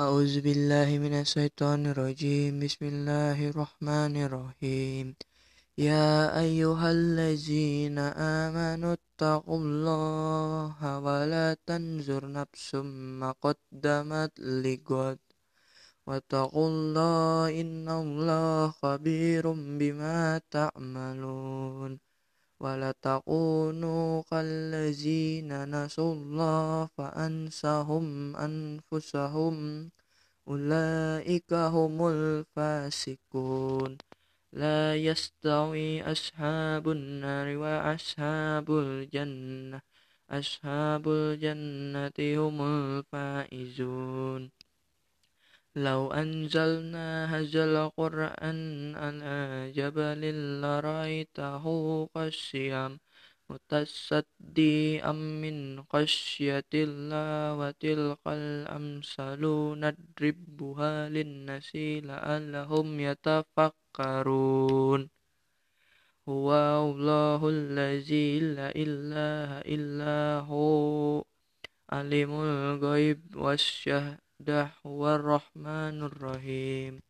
أعوذ بالله من الشيطان الرجيم. بسم الله الرحمن الرحيم. يا أيها الذين آمنوا اتقوا الله ولا تنظر نفس ما قدمت لغد. واتقوا الله إن الله خبير بما تعملون. ولا تكونوا كالذين نسوا الله فأنساهم أنفسهم أولئك هم الفاسقون. لا يستوي أصحاب النار وأصحاب الجنة أصحاب الجنة هم الفائزون. لو أنزلنا هذا القرآن على جبل لرأيته خشيا متصديا من خشية الله وتلك الأمثال نضربها للناس لعلهم يتفكرون. هو الله الذي لا إله إلا هو علم الغيب والشهادة. هو الرحمن الرحيم.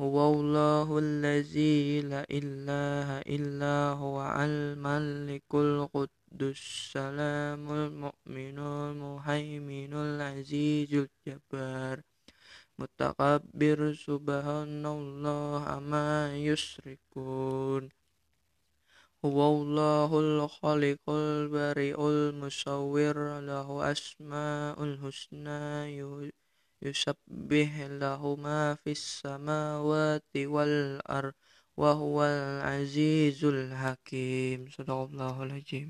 هو الله الذي لا إله إلا هو الملك القدس السلام المؤمن المهيمن العزيز الجبار متكبر سبحان الله ما يشركون. هو الله الخالق البارئ المصور له أسماء الحسنى يسبح له ما في السماوات والأرض وهو العزيز الحكيم. صدق الله العظيم.